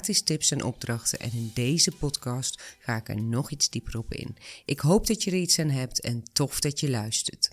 tips en opdrachten. En in deze podcast ga ik er nog iets dieper op in. Ik hoop dat je er iets aan hebt en tof dat je luistert.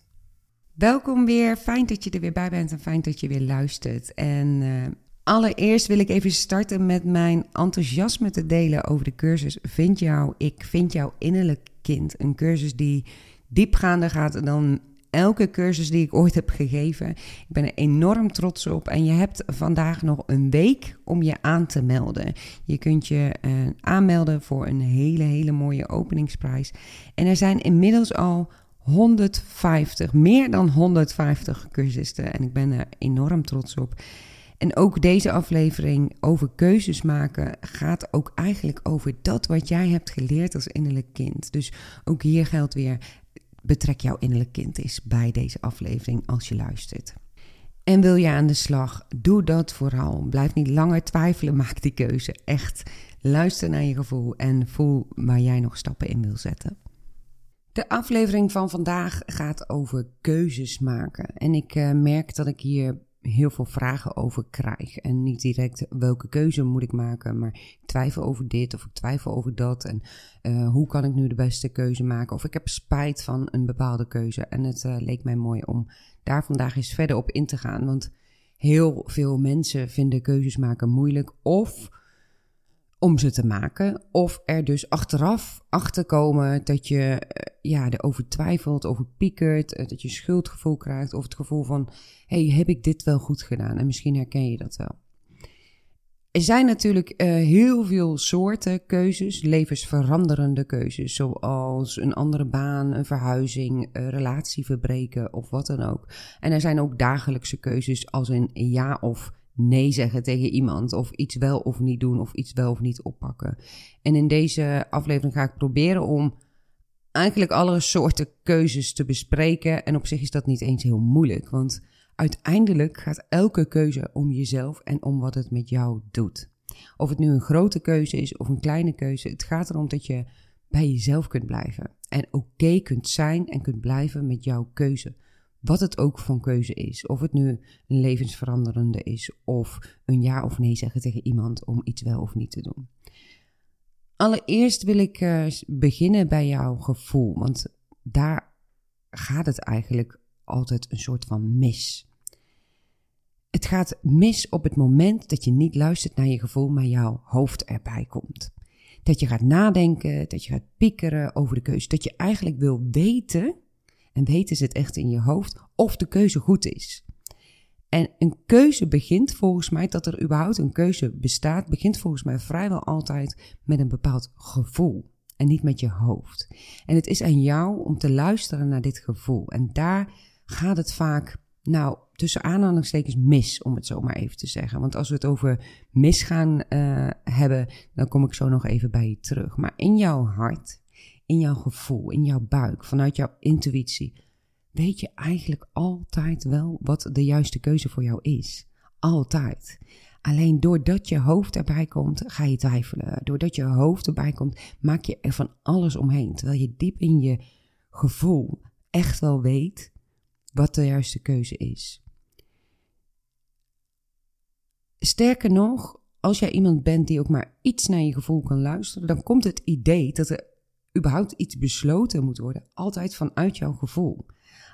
Welkom weer. Fijn dat je er weer bij bent en fijn dat je weer luistert. En uh, allereerst wil ik even starten met mijn enthousiasme te delen over de cursus Vind jou, ik vind jouw innerlijk kind. Een cursus die diepgaander gaat dan elke cursus die ik ooit heb gegeven. Ik ben er enorm trots op. En je hebt vandaag nog een week om je aan te melden. Je kunt je uh, aanmelden voor een hele, hele mooie openingsprijs. En er zijn inmiddels al 150, meer dan 150 cursisten. En ik ben er enorm trots op. En ook deze aflevering over keuzes maken gaat ook eigenlijk over dat wat jij hebt geleerd als innerlijk kind. Dus ook hier geldt weer, betrek jouw innerlijk kind eens bij deze aflevering als je luistert. En wil je aan de slag, doe dat vooral. Blijf niet langer twijfelen, maak die keuze. Echt, luister naar je gevoel en voel waar jij nog stappen in wil zetten. De aflevering van vandaag gaat over keuzes maken. En ik uh, merk dat ik hier heel veel vragen over krijg. En niet direct welke keuze moet ik maken, maar ik twijfel over dit of ik twijfel over dat. En uh, hoe kan ik nu de beste keuze maken? Of ik heb spijt van een bepaalde keuze. En het uh, leek mij mooi om daar vandaag eens verder op in te gaan. Want heel veel mensen vinden keuzes maken moeilijk. Of om ze te maken. Of er dus achteraf achter komen dat je uh, ja, erover twijfelt, over piekert, uh, dat je schuldgevoel krijgt. Of het gevoel van, hey, heb ik dit wel goed gedaan? En misschien herken je dat wel. Er zijn natuurlijk uh, heel veel soorten keuzes, levensveranderende keuzes, zoals een andere baan, een verhuizing, een relatie verbreken of wat dan ook. En er zijn ook dagelijkse keuzes als een ja of nee zeggen tegen iemand. Of iets wel of niet doen. Of iets wel of niet oppakken. En in deze aflevering ga ik proberen om eigenlijk alle soorten keuzes te bespreken. En op zich is dat niet eens heel moeilijk. Want uiteindelijk gaat elke keuze om jezelf en om wat het met jou doet. Of het nu een grote keuze is of een kleine keuze. Het gaat erom dat je bij jezelf kunt blijven. En oké kunt zijn en kunt blijven met jouw keuze. Wat het ook van keuze is. Of het nu een levensveranderende is. Of een ja of nee zeggen tegen iemand om iets wel of niet te doen. Allereerst wil ik uh, beginnen bij jouw gevoel. Want daar gaat het eigenlijk altijd een soort van mis. Het gaat mis op het moment dat je niet luistert naar je gevoel, maar jouw hoofd erbij komt. Dat je gaat nadenken, dat je gaat piekeren over de keuze. Dat je eigenlijk wil weten en weten ze het echt in je hoofd of de keuze goed is. En een keuze begint volgens mij, dat er überhaupt een keuze bestaat, begint volgens mij vrijwel altijd met een bepaald gevoel en niet met je hoofd. En het is aan jou om te luisteren naar dit gevoel. En daar gaat het vaak, nou, tussen aanhalingstekens mis, om het zo maar even te zeggen. Want als we het over misgaan uh, hebben, dan kom ik zo nog even bij je terug. Maar in jouw hart in jouw gevoel, in jouw buik, vanuit jouw intuïtie, weet je eigenlijk altijd wel wat de juiste keuze voor jou is. Altijd. Alleen doordat je hoofd erbij komt, ga je twijfelen. Doordat je hoofd erbij komt, maak je er van alles omheen. Terwijl je diep in je gevoel echt wel weet wat de juiste keuze is. Sterker nog, als jij iemand bent die ook maar iets naar je gevoel kan luisteren, dan komt het idee dat er überhaupt iets besloten moet worden, altijd vanuit jouw gevoel.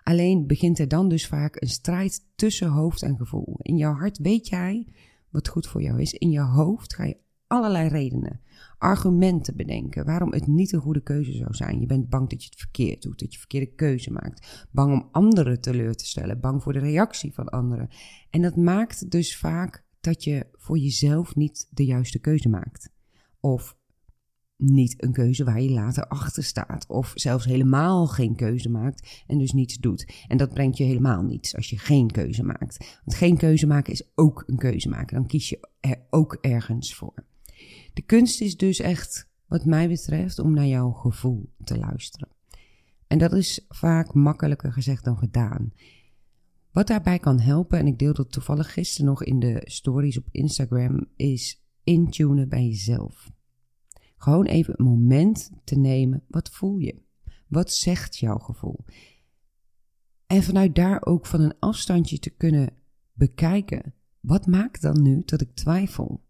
Alleen begint er dan dus vaak een strijd tussen hoofd en gevoel. In jouw hart weet jij wat goed voor jou is. In je hoofd ga je allerlei redenen, argumenten bedenken waarom het niet een goede keuze zou zijn. Je bent bang dat je het verkeerd doet, dat je verkeerde keuze maakt. Bang om anderen teleur te stellen, bang voor de reactie van anderen. En dat maakt dus vaak dat je voor jezelf niet de juiste keuze maakt. Of niet een keuze waar je later achter staat. Of zelfs helemaal geen keuze maakt en dus niets doet. En dat brengt je helemaal niets als je geen keuze maakt. Want geen keuze maken is ook een keuze maken. Dan kies je er ook ergens voor. De kunst is dus echt, wat mij betreft, om naar jouw gevoel te luisteren. En dat is vaak makkelijker gezegd dan gedaan. Wat daarbij kan helpen, en ik deel dat toevallig gisteren nog in de stories op Instagram, is intunen bij jezelf. Gewoon even een moment te nemen. Wat voel je? Wat zegt jouw gevoel? En vanuit daar ook van een afstandje te kunnen bekijken. Wat maakt dan nu dat ik twijfel?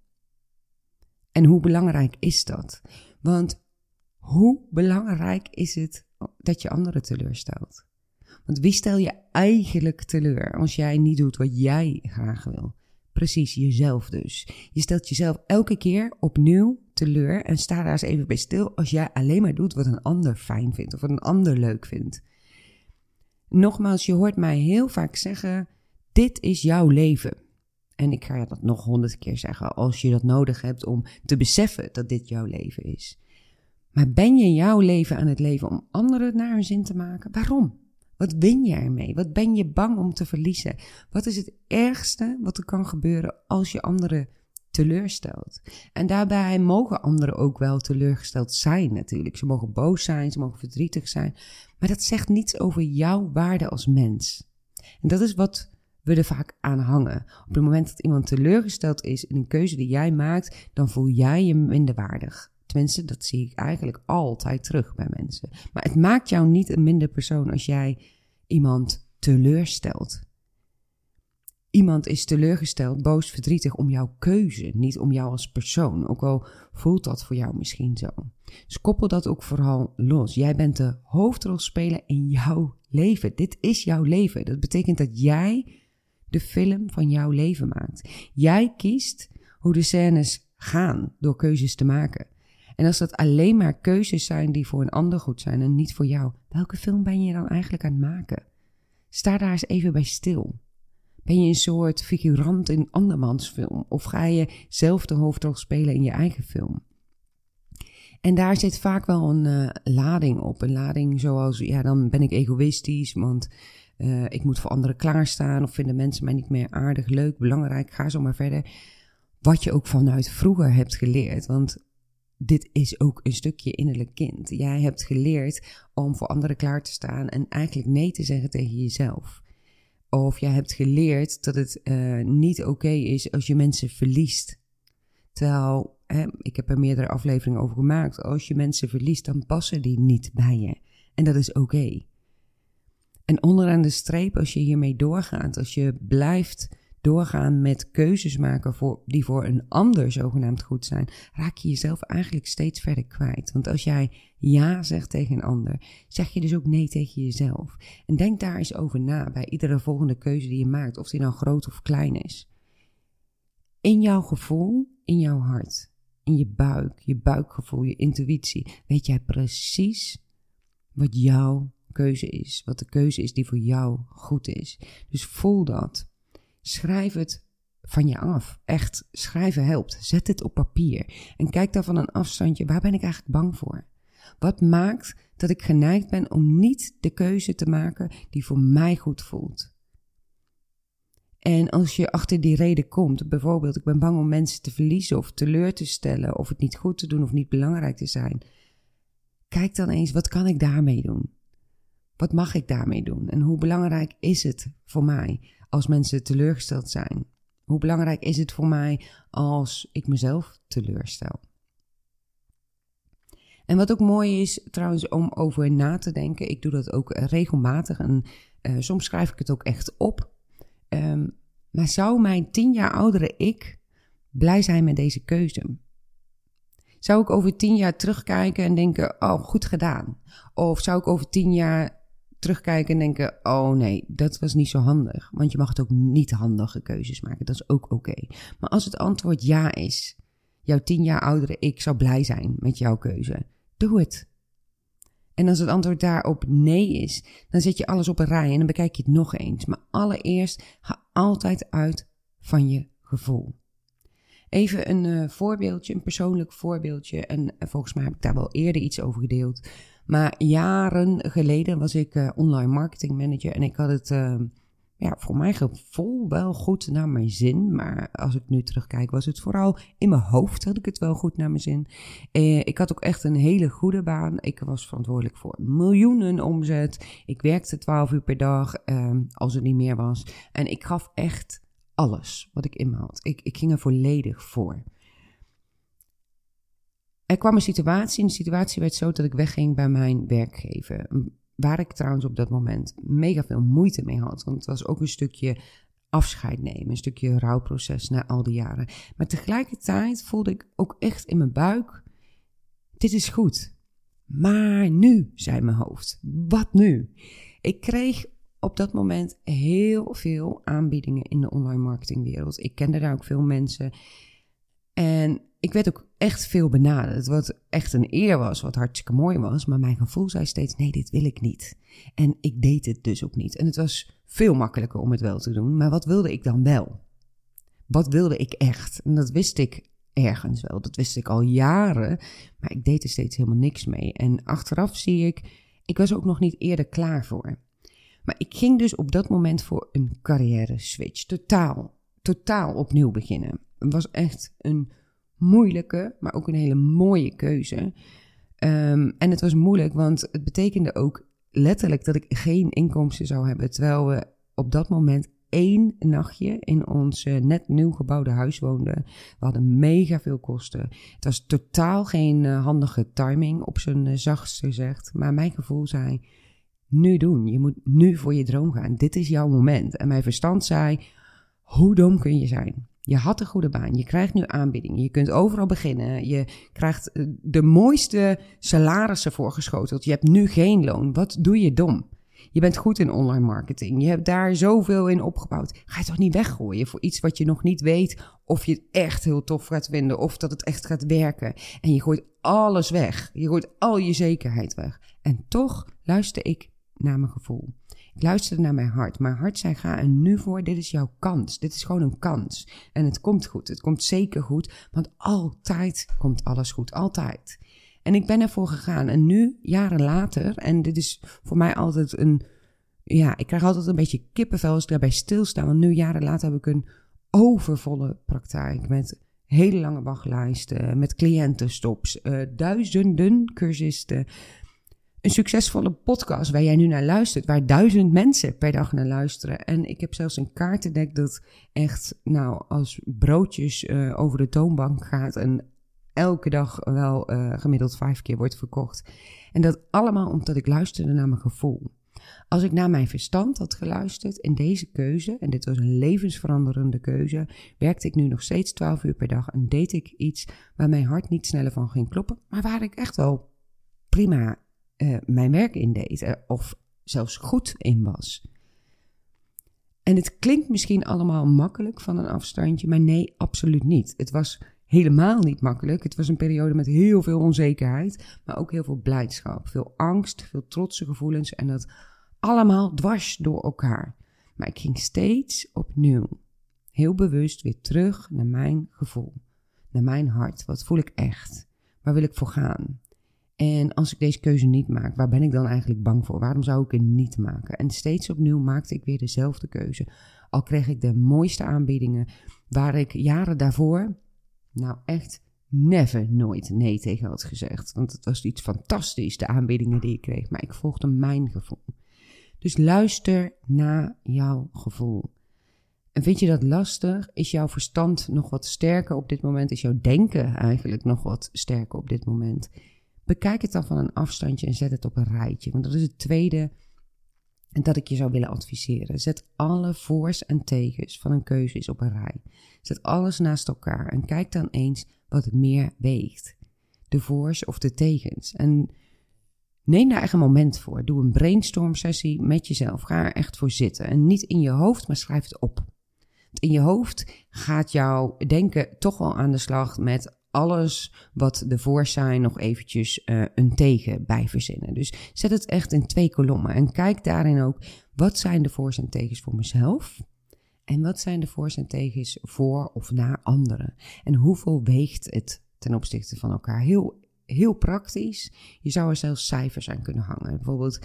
En hoe belangrijk is dat? Want hoe belangrijk is het dat je anderen teleurstelt? Want wie stel je eigenlijk teleur als jij niet doet wat jij graag wil? Precies, jezelf dus. Je stelt jezelf elke keer opnieuw teleur en sta daar eens even bij stil als jij alleen maar doet wat een ander fijn vindt of wat een ander leuk vindt. Nogmaals, je hoort mij heel vaak zeggen: dit is jouw leven. En ik ga dat nog honderd keer zeggen als je dat nodig hebt om te beseffen dat dit jouw leven is. Maar ben je jouw leven aan het leven om anderen naar hun zin te maken? Waarom? Wat win je ermee? Wat ben je bang om te verliezen? Wat is het ergste wat er kan gebeuren als je anderen teleurstelt? En daarbij mogen anderen ook wel teleurgesteld zijn natuurlijk. Ze mogen boos zijn, ze mogen verdrietig zijn. Maar dat zegt niets over jouw waarde als mens. En dat is wat we er vaak aan hangen. Op het moment dat iemand teleurgesteld is in een keuze die jij maakt, dan voel jij je minderwaardig. Tenminste, dat zie ik eigenlijk altijd terug bij mensen. Maar het maakt jou niet een minder persoon als jij iemand teleurstelt. Iemand is teleurgesteld, boos, verdrietig om jouw keuze, niet om jou als persoon. Ook al voelt dat voor jou misschien zo. Dus koppel dat ook vooral los. Jij bent de hoofdrolspeler in jouw leven. Dit is jouw leven. Dat betekent dat jij de film van jouw leven maakt. Jij kiest hoe de scènes gaan door keuzes te maken. En als dat alleen maar keuzes zijn die voor een ander goed zijn en niet voor jou, welke film ben je dan eigenlijk aan het maken? Sta daar eens even bij stil. Ben je een soort figurant in andermans film? Of ga je zelf de hoofdrol spelen in je eigen film? En daar zit vaak wel een uh, lading op. Een lading zoals, ja, dan ben ik egoïstisch, want uh, ik moet voor anderen klaarstaan. Of vinden mensen mij niet meer aardig, leuk, belangrijk. Ga zo maar verder. Wat je ook vanuit vroeger hebt geleerd. Want dit is ook een stukje innerlijk kind. Jij hebt geleerd om voor anderen klaar te staan en eigenlijk nee te zeggen tegen jezelf. Of jij hebt geleerd dat het uh, niet oké is als je mensen verliest. Terwijl, hè, ik heb er meerdere afleveringen over gemaakt, als je mensen verliest, dan passen die niet bij je. En dat is oké. En onderaan de streep, als je hiermee doorgaat, als je blijft doorgaan met keuzes maken voor, die voor een ander zogenaamd goed zijn, raak je jezelf eigenlijk steeds verder kwijt. Want als jij ja zegt tegen een ander, zeg je dus ook nee tegen jezelf. En denk daar eens over na bij iedere volgende keuze die je maakt, of die nou groot of klein is. In jouw gevoel, in jouw hart, in je buik, je buikgevoel, je intuïtie, weet jij precies wat jouw keuze is, wat de keuze is die voor jou goed is. Dus voel dat. Schrijf het van je af. Echt, schrijven helpt. Zet het op papier. En kijk daar van een afstandje, waar ben ik eigenlijk bang voor? Wat maakt dat ik geneigd ben om niet de keuze te maken die voor mij goed voelt? En als je achter die reden komt, bijvoorbeeld ik ben bang om mensen te verliezen of teleur te stellen of het niet goed te doen of niet belangrijk te zijn. Kijk dan eens, wat kan ik daarmee doen? Wat mag ik daarmee doen? En hoe belangrijk is het voor mij als mensen teleurgesteld zijn? Hoe belangrijk is het voor mij als ik mezelf teleurstel? En wat ook mooi is trouwens om over na te denken, ik doe dat ook regelmatig en uh, soms schrijf ik het ook echt op. Um, maar zou mijn tien jaar oudere ik blij zijn met deze keuze? Zou ik over tien jaar terugkijken en denken, oh, goed gedaan? Of zou ik over tien jaar terugkijken en denken: oh nee, dat was niet zo handig. Want je mag het ook niet handige keuzes maken. Dat is ook oké. Maar als het antwoord ja is, jouw tien jaar oudere ik zou blij zijn met jouw keuze. Doe het. En als het antwoord daarop nee is, dan zet je alles op een rij en dan bekijk je het nog eens. Maar allereerst ga altijd uit van je gevoel. Even een uh, voorbeeldje, een persoonlijk voorbeeldje. En uh, volgens mij heb ik daar wel eerder iets over gedeeld. Maar jaren geleden was ik uh, online marketing manager en ik had het, uh, ja, voor mijn gevoel wel goed naar mijn zin. Maar als ik nu terugkijk, was het vooral in mijn hoofd had ik het wel goed naar mijn zin. Eh, ik had ook echt een hele goede baan. Ik was verantwoordelijk voor miljoenen omzet. Ik werkte 12 uur per dag, eh, als het niet meer was. En ik gaf echt alles wat ik in me had. Ik, ik ging er volledig voor. Er kwam een situatie en de situatie werd zo dat ik wegging bij mijn werkgever. Waar ik trouwens op dat moment mega veel moeite mee had. Want het was ook een stukje afscheid nemen, een stukje rouwproces na al die jaren. Maar tegelijkertijd voelde ik ook echt in mijn buik: dit is goed. Maar nu, zei mijn hoofd, wat nu? Ik kreeg op dat moment heel veel aanbiedingen in de online marketingwereld. Ik kende daar ook veel mensen. En ik werd ook echt veel benaderd. Wat echt een eer was, wat hartstikke mooi was. Maar mijn gevoel zei steeds: nee, dit wil ik niet. En ik deed het dus ook niet. En het was veel makkelijker om het wel te doen. Maar wat wilde ik dan wel? Wat wilde ik echt? En dat wist ik ergens wel. Dat wist ik al jaren. Maar ik deed er steeds helemaal niks mee. En achteraf zie ik, ik was ook nog niet eerder klaar voor. Maar ik ging dus op dat moment voor een carrière switch. Totaal, totaal opnieuw beginnen. Het was echt een moeilijke, maar ook een hele mooie keuze. Ehm, en het was moeilijk, want het betekende ook letterlijk dat ik geen inkomsten zou hebben. Terwijl we op dat moment één nachtje in ons net nieuw gebouwde huis woonden. We hadden mega veel kosten. Het was totaal geen uh, handige timing, op zijn uh, zachtst gezegd. Maar mijn gevoel zei: nu doen. Je moet nu voor je droom gaan. Dit is jouw moment. En mijn verstand zei: hoe dom kun je zijn? Je had een goede baan, je krijgt nu aanbiedingen, je kunt overal beginnen, je krijgt eh, de mooiste salarissen voorgeschoteld, je hebt nu geen loon. Wat doe je dom? Je bent goed in online marketing, je hebt daar zoveel in opgebouwd. Ga je toch niet weggooien voor iets wat je nog niet weet of je het echt heel tof gaat vinden of dat het echt gaat werken. En je gooit alles weg, je gooit al je zekerheid weg. En toch luister ik naar mijn gevoel. Ik luisterde naar mijn hart. Mijn hart zei: ga er nu voor. Dit is jouw kans. Dit is gewoon een kans. En het komt goed. Het komt zeker goed. Want altijd komt alles goed. Altijd. En ik ben ervoor gegaan. En nu, jaren later, en dit is voor mij altijd een. Ja, ik krijg altijd een beetje kippenvel als ik daarbij stilsta. Want nu, jaren later, heb ik een overvolle praktijk. Met hele lange wachtlijsten, met cliëntenstops, uh, duizenden cursisten een succesvolle podcast waar jij nu naar luistert, waar duizend mensen per dag naar luisteren. En ik heb zelfs een kaartendek dat echt, nou, als broodjes uh, over de toonbank gaat en elke dag wel uh, gemiddeld vijf keer wordt verkocht. En dat allemaal omdat ik luisterde naar mijn gevoel. Als ik naar mijn verstand had geluisterd in deze keuze, en dit was een levensveranderende keuze, werkte ik nu nog steeds 12 uur per dag en deed ik iets waar mijn hart niet sneller van ging kloppen, maar waar ik echt wel prima uh, mijn werk in deed, uh, of zelfs goed in was. En het klinkt misschien allemaal makkelijk van een afstandje, maar nee, absoluut niet. Het was helemaal niet makkelijk. Het was een periode met heel veel onzekerheid, maar ook heel veel blijdschap, veel angst, veel trotse gevoelens en dat allemaal dwars door elkaar. Maar ik ging steeds opnieuw, heel bewust weer terug naar mijn gevoel, naar mijn hart. Wat voel ik echt? Waar wil ik voor gaan? En als ik deze keuze niet maak, waar ben ik dan eigenlijk bang voor? Waarom zou ik het niet maken? En steeds opnieuw maakte ik weer dezelfde keuze. Al kreeg ik de mooiste aanbiedingen, waar ik jaren daarvoor, nou echt never, nooit nee tegen had gezegd. Want het was iets fantastisch, de aanbiedingen die ik kreeg. Maar ik volgde mijn gevoel. Dus luister naar jouw gevoel. En vind je dat lastig? Is jouw verstand nog wat sterker op dit moment? Is jouw denken eigenlijk nog wat sterker op dit moment? Bekijk het dan van een afstandje en zet het op een rijtje. Want dat is het tweede dat ik je zou willen adviseren. Zet alle voor's en tegens van een keuze eens op een rij. Zet alles naast elkaar en kijk dan eens wat meer weegt. De voor's of de tegens. En neem daar echt een moment voor. Doe een brainstorm sessie met jezelf. Ga er echt voor zitten. En niet in je hoofd, maar schrijf het op. in je hoofd gaat jouw denken toch wel aan de slag met alles wat de voor zijn nog eventjes uh, een tegen bij verzinnen. Dus zet het echt in twee kolommen en kijk daarin ook wat zijn de voor's en tegens voor mezelf en wat zijn de voor's en tegens voor of naar anderen. En hoeveel weegt het ten opzichte van elkaar? Heel, heel praktisch. Je zou er zelfs cijfers aan kunnen hangen. Bijvoorbeeld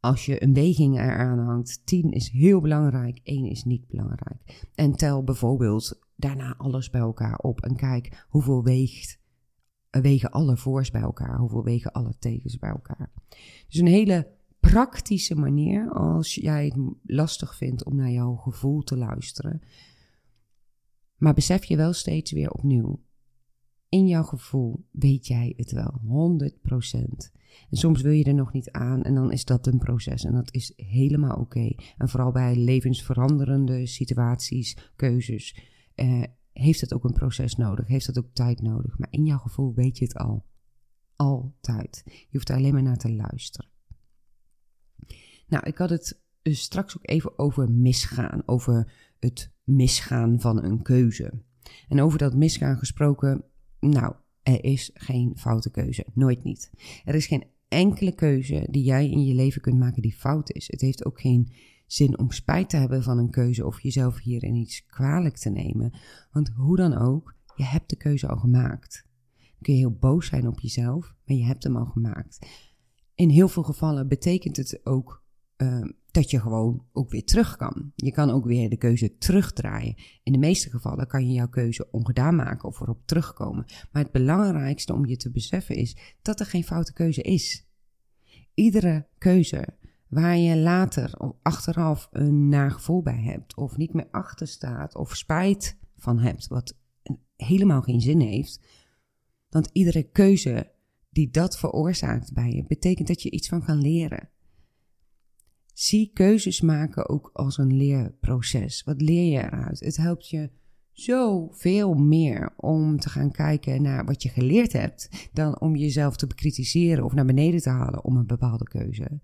als je een weging eraan hangt, 10 is heel belangrijk, 1 is niet belangrijk. En tel bijvoorbeeld daarna alles bij elkaar op en kijk hoeveel weegt, wegen alle voors bij elkaar, hoeveel wegen alle tegens bij elkaar. Dus een hele praktische manier als jij het lastig vindt om naar jouw gevoel te luisteren. Maar besef je wel steeds weer opnieuw. In jouw gevoel weet jij het wel, 100%. En soms wil je er nog niet aan en dan is dat een proces en dat is helemaal oké. En vooral bij levensveranderende situaties, keuzes, eh, heeft het ook een proces nodig, heeft het ook tijd nodig. Maar in jouw gevoel weet je het al. Altijd. Je hoeft er alleen maar naar te luisteren. Nou, ik had het dus straks ook even over misgaan, over het misgaan van een keuze. En over dat misgaan gesproken, nou, er is geen foute keuze. Nooit niet. Er is geen enkele keuze die jij in je leven kunt maken die fout is. Het heeft ook geen zin om spijt te hebben van een keuze of jezelf hierin iets kwalijk te nemen. Want hoe dan ook, je hebt de keuze al gemaakt. Dan kun je heel boos zijn op jezelf, maar je hebt hem al gemaakt. In heel veel gevallen betekent het ook uh, dat je gewoon ook weer terug kan. Je kan ook weer de keuze terugdraaien. In de meeste gevallen kan je jouw keuze ongedaan maken of erop terugkomen. Maar het belangrijkste om je te beseffen is dat er geen foute keuze is. Iedere keuze waar je later achteraf een nagevoel bij hebt, of niet meer achter staat, of spijt van hebt, wat helemaal geen zin heeft. Want iedere keuze die dat veroorzaakt bij je, betekent dat je iets van kan leren. Zie keuzes maken ook als een leerproces. Wat leer je eruit? Het helpt je zoveel meer om te gaan kijken naar wat je geleerd hebt, dan om jezelf te bekritiseren of naar beneden te halen om een bepaalde keuze.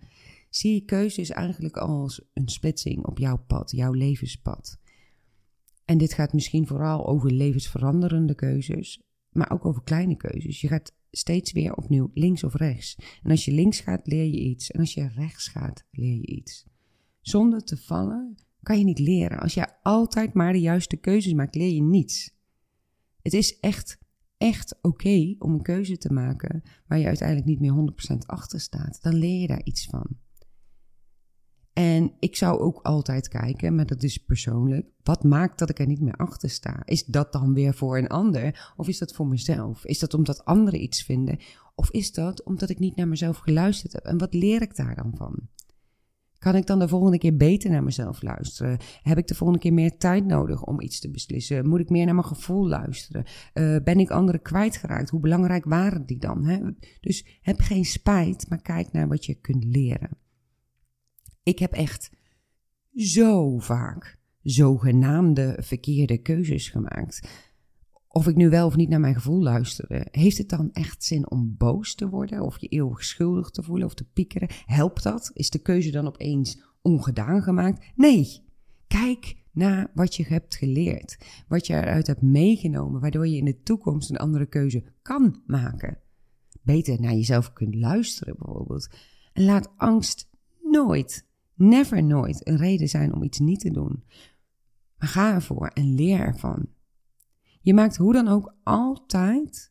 Zie keuzes eigenlijk als een splitsing op jouw pad, jouw levenspad. En dit gaat misschien vooral over levensveranderende keuzes, maar ook over kleine keuzes. Je gaat steeds weer opnieuw links of rechts. En als je links gaat, leer je iets. En als je rechts gaat, leer je iets. Zonder te vallen kan je niet leren. Als je altijd maar de juiste keuzes maakt, leer je niets. Het is echt, echt oké om een keuze te maken waar je uiteindelijk niet meer 100% achter staat. Dan leer je daar iets van. En ik zou ook altijd kijken, maar dat is persoonlijk, wat maakt dat ik er niet meer achter sta? Is dat dan weer voor een ander? Of is dat voor mezelf? Is dat omdat anderen iets vinden? Of is dat omdat ik niet naar mezelf geluisterd heb? En wat leer ik daar dan van? Kan ik dan de volgende keer beter naar mezelf luisteren? Heb ik de volgende keer meer tijd nodig om iets te beslissen? Moet ik meer naar mijn gevoel luisteren? Uh, ben ik anderen kwijtgeraakt? Hoe belangrijk waren die dan? Hè? Dus heb geen spijt, maar kijk naar wat je kunt leren. Ik heb echt zo vaak zogenaamde verkeerde keuzes gemaakt. Of ik nu wel of niet naar mijn gevoel luisterde. Heeft het dan echt zin om boos te worden? Of je eeuwig schuldig te voelen of te piekeren? Helpt dat? Is de keuze dan opeens ongedaan gemaakt? Nee. Kijk naar wat je hebt geleerd. Wat je eruit hebt meegenomen. Waardoor je in de toekomst een andere keuze kan maken. Beter naar jezelf kunt luisteren bijvoorbeeld. En laat angst nooit never nooit een reden zijn om iets niet te doen. Maar ga ervoor en leer ervan. Je maakt hoe dan ook altijd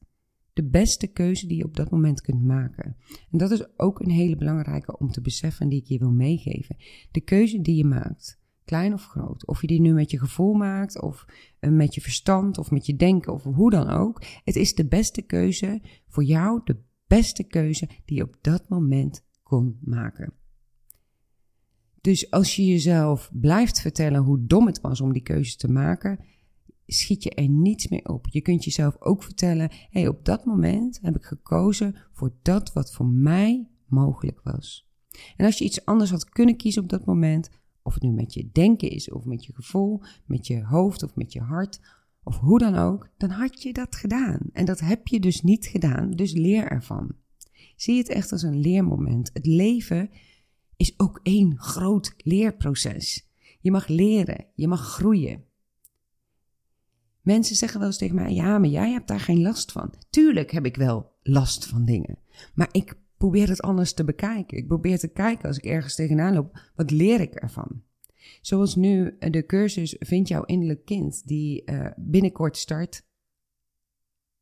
de beste keuze die je op dat moment kunt maken. En dat is ook een hele belangrijke om te beseffen die ik je wil meegeven. De keuze die je maakt, klein of groot, of je die nu met je gevoel maakt, of eh, met je verstand, of met je denken, of hoe dan ook. Het is de beste keuze voor jou, de beste keuze die je op dat moment kon maken. Dus als je jezelf blijft vertellen hoe dom het was om die keuze te maken, schiet je er niets meer op. Je kunt jezelf ook vertellen: hé, hey, op dat moment heb ik gekozen voor dat wat voor mij mogelijk was. En als je iets anders had kunnen kiezen op dat moment, of het nu met je denken is, of met je gevoel, met je hoofd of met je hart, of hoe dan ook, dan had je dat gedaan. En dat heb je dus niet gedaan, dus leer ervan. Zie het echt als een leermoment. Het leven is ook één groot leerproces. Je mag leren, je mag groeien. Mensen zeggen wel eens tegen mij: ja, maar jij hebt daar geen last van. Tuurlijk heb ik wel last van dingen. Maar ik probeer het anders te bekijken. Ik probeer te kijken als ik ergens tegenaan loop: wat leer ik ervan? Zoals nu eh, de cursus Vind jouw innerlijk kind, die uh, binnenkort start.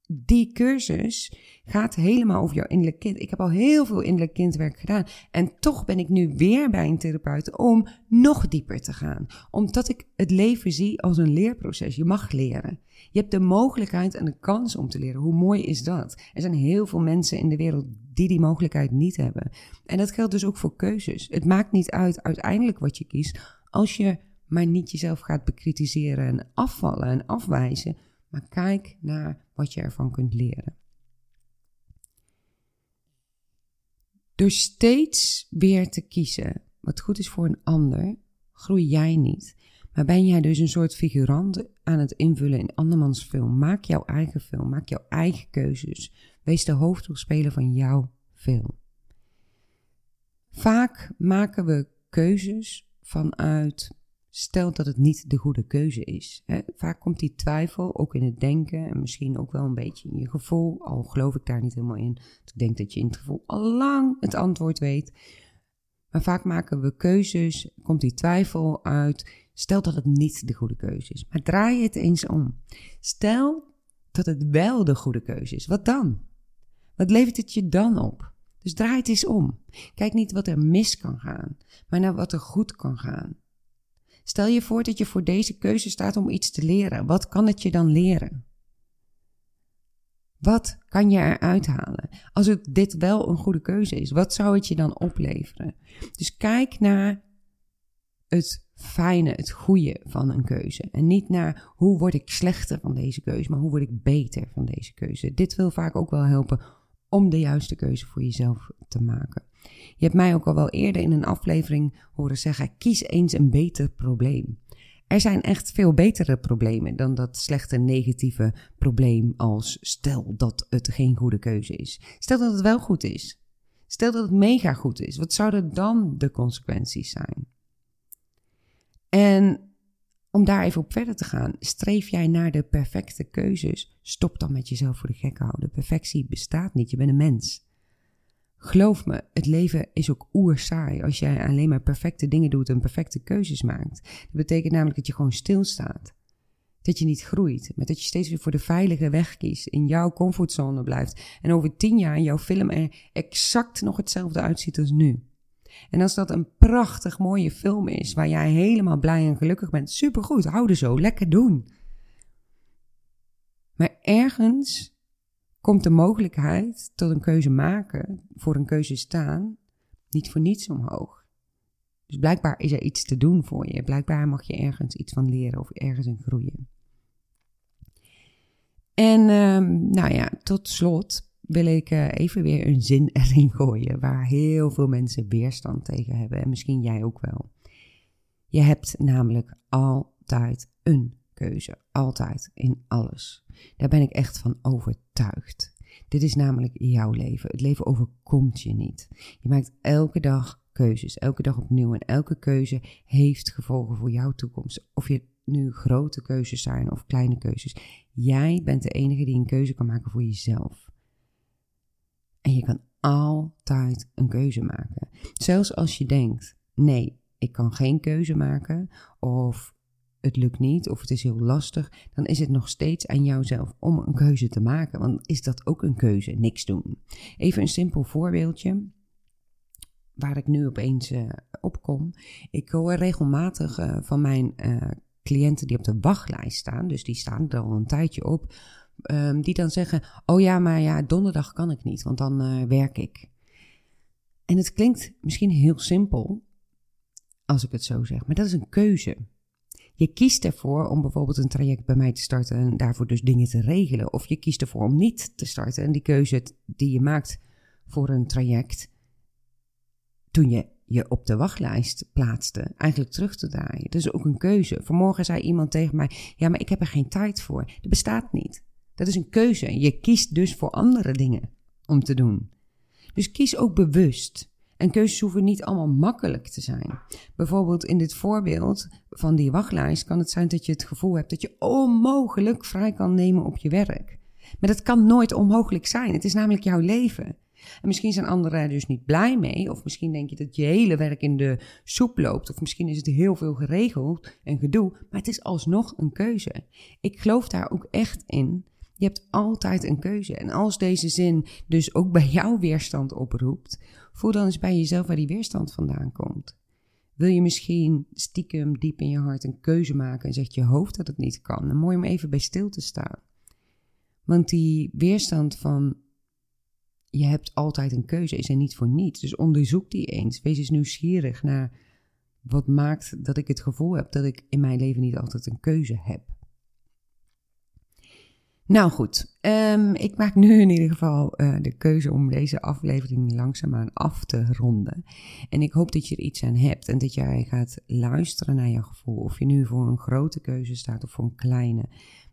Die cursus gaat helemaal over jouw innerlijk kind. Ik heb al heel veel innerlijk kindwerk gedaan. En toch ben ik nu weer bij een therapeut om nog dieper te gaan. Omdat ik het leven zie als een leerproces. Je mag leren. Je hebt de mogelijkheid en de kans om te leren. Hoe mooi is dat? Er zijn heel veel mensen in de wereld die die mogelijkheid niet hebben. En dat geldt dus ook voor keuzes. Het maakt niet uit uiteindelijk wat je kiest. Als je maar niet jezelf gaat bekritiseren en afvallen en afwijzen. Maar kijk naar wat je ervan kunt leren. Door steeds weer te kiezen wat goed is voor een ander, groei jij niet. Maar ben jij dus een soort figurant aan het invullen in andermans film? Maak jouw eigen film, maak jouw eigen keuzes. Wees de hoofdrolspeler van jouw film. Vaak maken we keuzes vanuit stel dat het niet de goede keuze is. Hè. Vaak komt die twijfel ook in het denken en misschien ook wel een beetje in je gevoel, al geloof ik daar niet helemaal in. Ik denk dat je in het gevoel al lang het antwoord weet. Maar vaak maken we keuzes, komt die twijfel uit, stel dat het niet de goede keuze is. Maar draai het eens om. Stel dat het wel de goede keuze is. Wat dan? Wat levert het je dan op? Dus draai het eens om. Kijk niet wat er mis kan gaan, maar naar wat er goed kan gaan. Stel je voor dat je voor deze keuze staat om iets te leren. Wat kan het je dan leren? Wat kan je eruit halen? Als het dit wel een goede keuze is, wat zou het je dan opleveren? Dus kijk naar het fijne, het goede van een keuze. En niet naar hoe word ik slechter van deze keuze, maar hoe word ik beter van deze keuze. Dit wil vaak ook wel helpen om de juiste keuze voor jezelf te maken. Je hebt mij ook al wel eerder in een aflevering horen zeggen: kies eens een beter probleem. Er zijn echt veel betere problemen dan dat slechte negatieve probleem als stel dat het geen goede keuze is. Stel dat het wel goed is. Stel dat het mega goed is. Wat zouden dan de consequenties zijn? En om daar even op verder te gaan, streef jij naar de perfecte keuzes? Stop dan met jezelf voor de gek houden. Perfectie bestaat niet, je bent een mens. Geloof me, het leven is ook oerzaai als jij alleen maar perfecte dingen doet en perfecte keuzes maakt. Dat betekent namelijk dat je gewoon stilstaat. Dat je niet groeit, maar dat je steeds weer voor de veilige weg kiest, in jouw comfortzone blijft en over tien jaar jouw film er exact nog hetzelfde uitziet als nu. En als dat een prachtig mooie film is, waar jij helemaal blij en gelukkig bent, supergoed, er zo, lekker doen. Maar ergens komt de mogelijkheid tot een keuze maken, voor een keuze staan, niet voor niets omhoog. Dus blijkbaar is er iets te doen voor je. Blijkbaar mag je ergens iets van leren of ergens in groeien. En ehm, nou ja, tot slot wil ik uh, even weer een zin erin gooien waar heel veel mensen weerstand tegen hebben en misschien jij ook wel. Je hebt namelijk altijd een keuze, altijd in alles. Daar ben ik echt van overtuigd. Dit is namelijk jouw leven. Het leven overkomt je niet. Je maakt elke dag keuzes, elke dag opnieuw en elke keuze heeft gevolgen voor jouw toekomst. Of je nu grote keuzes zijn of kleine keuzes. Jij bent de enige die een keuze kan maken voor jezelf. En je kan altijd een keuze maken. Zelfs als je denkt: nee, ik kan geen keuze maken. Of het lukt niet of het is heel lastig, dan is het nog steeds aan jouzelf om een keuze te maken. Want is dat ook een keuze? Niks doen. Even een simpel voorbeeldje waar ik nu opeens uh, op kom. Ik hoor regelmatig uh, van mijn uh, cliënten die op de wachtlijst staan, dus die staan er al een tijdje op, um, die dan zeggen: Oh ja, maar ja, donderdag kan ik niet, want dan werk ik. En het klinkt misschien heel simpel als ik het zo zeg, maar dat is een keuze. Je kiest ervoor om bijvoorbeeld een traject bij mij te starten en daarvoor dus dingen te regelen. Of je kiest ervoor om niet te starten en die keuze die je maakt voor een traject toen je je op de wachtlijst plaatste, eigenlijk terug te draaien. Dat is ook een keuze. Vanmorgen zei iemand tegen mij: Ja, maar ik heb er geen tijd voor. Dat bestaat niet. Dat is een keuze. Je kiest dus voor andere dingen om te doen. Dus kies ook bewust. En keuzes hoeven niet allemaal makkelijk te zijn. Bijvoorbeeld in dit voorbeeld van die wachtlijst kan het zijn dat je het gevoel hebt dat je onmogelijk vrij kan nemen op je werk. Maar dat kan nooit onmogelijk zijn. Het is namelijk jouw leven. En misschien zijn anderen er dus niet blij mee. Of misschien denk je dat je hele werk in de soep loopt. Of misschien is het heel veel geregeld en gedoe. Maar het is alsnog een keuze. Ik geloof daar ook echt in Je hebt altijd een keuze. En als deze zin dus ook bij jou weerstand oproept, voel dan eens bij jezelf waar die weerstand vandaan komt. Wil je misschien stiekem diep in je hart een keuze maken en zegt je hoofd dat het niet kan? Dan mooi om even bij stil te staan. Want die weerstand van je hebt altijd een keuze is er niet voor niets. Dus onderzoek die eens. Wees eens nieuwsgierig naar wat maakt dat ik het gevoel heb dat ik in mijn leven niet altijd een keuze heb. Nou goed, um, ik maak nu in ieder geval uh, de keuze om deze aflevering langzaamaan af te ronden. En ik hoop dat je er iets aan hebt en dat jij gaat luisteren naar je gevoel. Of je nu voor een grote keuze staat of voor een kleine.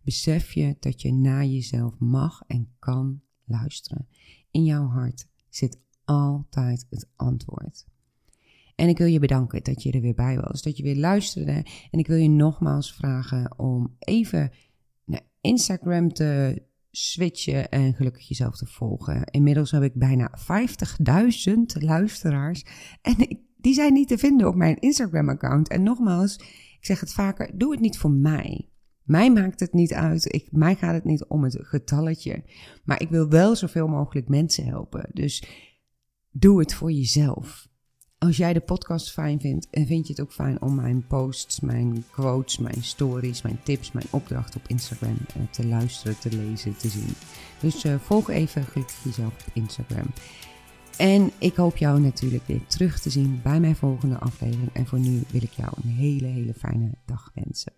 Besef je dat je naar jezelf mag en kan luisteren. In jouw hart zit altijd het antwoord. En ik wil je bedanken dat je er weer bij was, dat je weer luisterde. En ik wil je nogmaals vragen om even Instagram te switchen en gelukkig jezelf te volgen. Inmiddels heb ik bijna 50.000 luisteraars. En die zijn niet te vinden op mijn Instagram-account. En nogmaals, ik zeg het vaker, doe het niet voor mij. Mij maakt het niet uit. Ik, mij gaat het niet om het getalletje. Maar ik wil wel zoveel mogelijk mensen helpen. Dus doe het voor jezelf. Als jij de podcast fijn vindt en vind je het ook fijn om mijn posts, mijn quotes, mijn stories, mijn tips, mijn opdrachten op Instagram eh, te luisteren, te lezen, te zien. Dus uh, volg even gelukkig jezelf op Instagram. En ik hoop jou natuurlijk weer terug te zien bij mijn volgende aflevering. En voor nu wil ik jou een hele, hele fijne dag wensen.